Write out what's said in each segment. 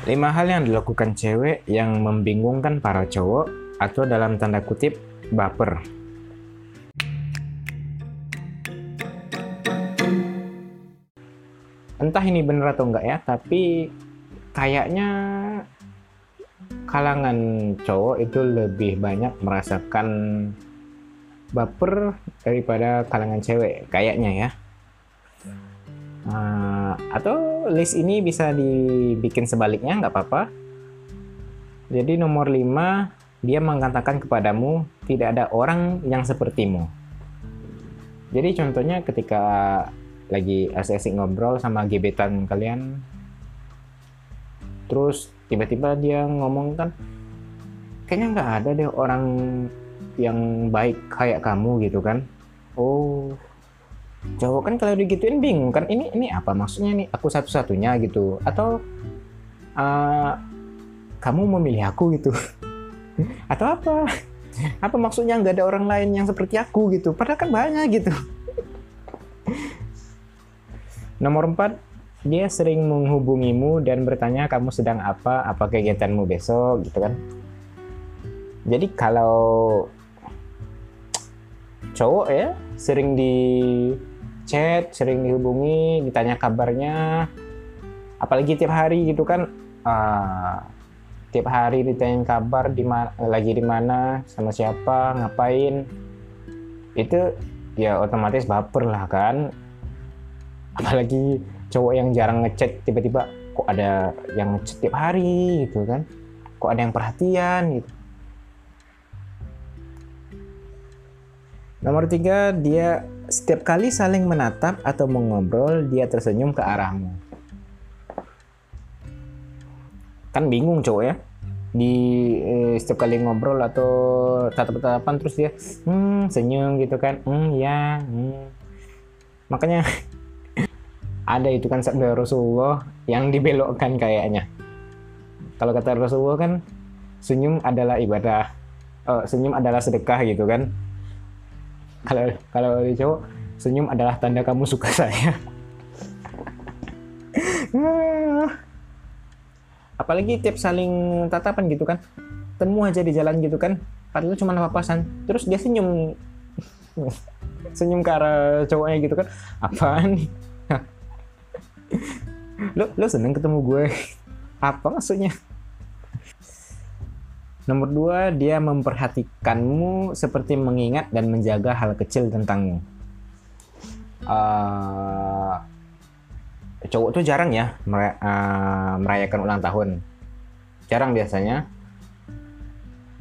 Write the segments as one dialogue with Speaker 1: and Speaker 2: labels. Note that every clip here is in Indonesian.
Speaker 1: 5 hal yang dilakukan cewek yang membingungkan para cowok atau dalam tanda kutip baper. Entah ini bener atau enggak ya, tapi kayaknya kalangan cowok itu lebih banyak merasakan baper daripada kalangan cewek kayaknya ya. Uh, atau list ini bisa dibikin sebaliknya nggak apa-apa. Jadi nomor 5 dia mengatakan kepadamu tidak ada orang yang sepertimu. Jadi contohnya ketika lagi asik-asik ngobrol sama gebetan kalian terus tiba-tiba dia ngomong kan kayaknya nggak ada deh orang yang baik kayak kamu gitu kan oh cowok kan kalau digituin bingung kan ini ini apa maksudnya nih? Aku satu-satunya gitu. Atau uh, kamu memilih aku gitu. Atau apa? Apa maksudnya nggak ada orang lain yang seperti aku gitu? Padahal kan banyak gitu. Nomor 4 dia sering menghubungimu dan bertanya kamu sedang apa apa kegiatanmu besok gitu kan? Jadi kalau cowok ya sering di chat, sering dihubungi, ditanya kabarnya, apalagi tiap hari gitu kan, uh, tiap hari ditanya kabar di lagi di mana, sama siapa, ngapain, itu ya otomatis baper lah kan, apalagi cowok yang jarang ngechat tiba-tiba kok ada yang ngechat tiap hari gitu kan, kok ada yang perhatian gitu. Nomor tiga, dia setiap kali saling menatap atau mengobrol, dia tersenyum ke arahmu. Kan bingung cowok ya. Di eh, setiap kali ngobrol atau tatap-tatapan terus dia hmm, senyum gitu kan. Hmm, ya. Hmm. Makanya ada itu kan sabda Rasulullah yang dibelokkan kayaknya. Kalau kata Rasulullah kan senyum adalah ibadah. Oh, senyum adalah sedekah gitu kan kalau kalau di cowok senyum adalah tanda kamu suka saya. Apalagi tiap saling tatapan gitu kan. Temu aja di jalan gitu kan. Padahal cuma papasan terus dia senyum. Senyum ke arah cowoknya gitu kan. Apaan lo lo seneng ketemu gue? Apa maksudnya Nomor dua, dia memperhatikanmu seperti mengingat dan menjaga hal kecil tentangmu. Uh, cowok tuh jarang ya uh, merayakan ulang tahun. Jarang biasanya.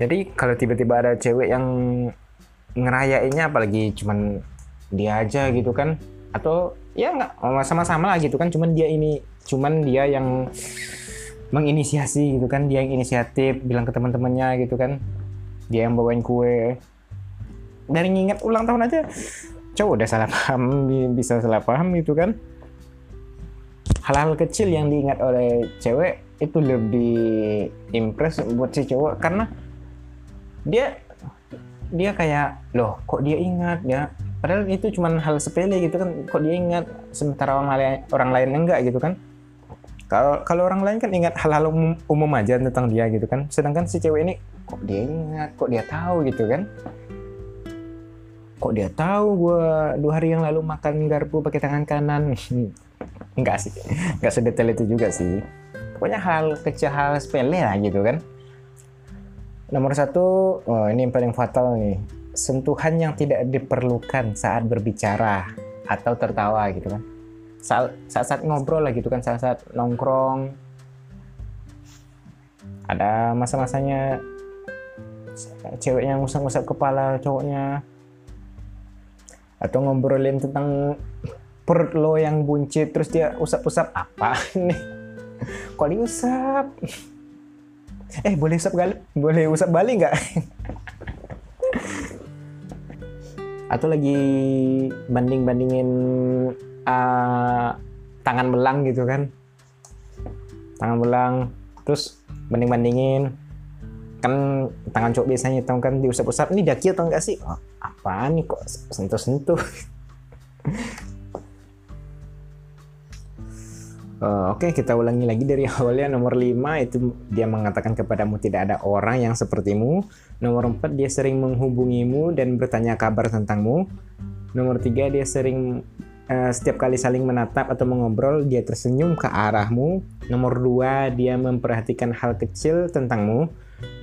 Speaker 1: Jadi kalau tiba-tiba ada cewek yang ngerayainnya apalagi cuman dia aja gitu kan atau ya nggak sama-sama lah gitu kan cuman dia ini cuman dia yang menginisiasi gitu kan. Dia yang inisiatif bilang ke teman-temannya gitu kan. Dia yang bawain kue. Dari nginget ulang tahun aja cowok udah salah paham bisa salah paham gitu kan. Hal-hal kecil yang diingat oleh cewek itu lebih impress buat si cowok karena dia dia kayak loh kok dia ingat ya? Padahal itu cuma hal sepele gitu kan. Kok dia ingat sementara orang lain orang lain enggak gitu kan kalau kalau orang lain kan ingat hal-hal umum, umum aja tentang dia gitu kan. Sedangkan si cewek ini kok dia ingat, kok dia tahu gitu kan. Kok dia tahu gue dua hari yang lalu makan garpu pakai tangan kanan. Enggak sih, enggak sedetail itu juga sih. Pokoknya hal kecil, hal sepele lah gitu kan. Nomor satu, oh ini yang paling fatal nih. Sentuhan yang tidak diperlukan saat berbicara atau tertawa gitu kan saat-saat ngobrol lah gitu kan saat-saat nongkrong. Ada masa-masanya ceweknya ngusap-ngusap kepala cowoknya. Atau ngobrolin tentang perut lo yang buncit terus dia usap-usap apa nih kok diusap? Eh boleh usap gali boleh usap balik nggak? Atau lagi banding bandingin uh, tangan belang gitu kan tangan belang terus banding bandingin kan tangan cowok biasanya tau kan diusap-usap ini daki atau enggak sih oh, apa nih kok sentuh-sentuh Uh, Oke, okay, kita ulangi lagi dari awalnya. Nomor 5 itu dia mengatakan kepadamu tidak ada orang yang sepertimu. Nomor 4 dia sering menghubungimu dan bertanya kabar tentangmu. Nomor 3 dia sering uh, setiap kali saling menatap atau mengobrol dia tersenyum ke arahmu. Nomor 2 dia memperhatikan hal kecil tentangmu.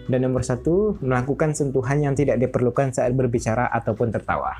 Speaker 1: Dan nomor satu, melakukan sentuhan yang tidak diperlukan saat berbicara ataupun tertawa.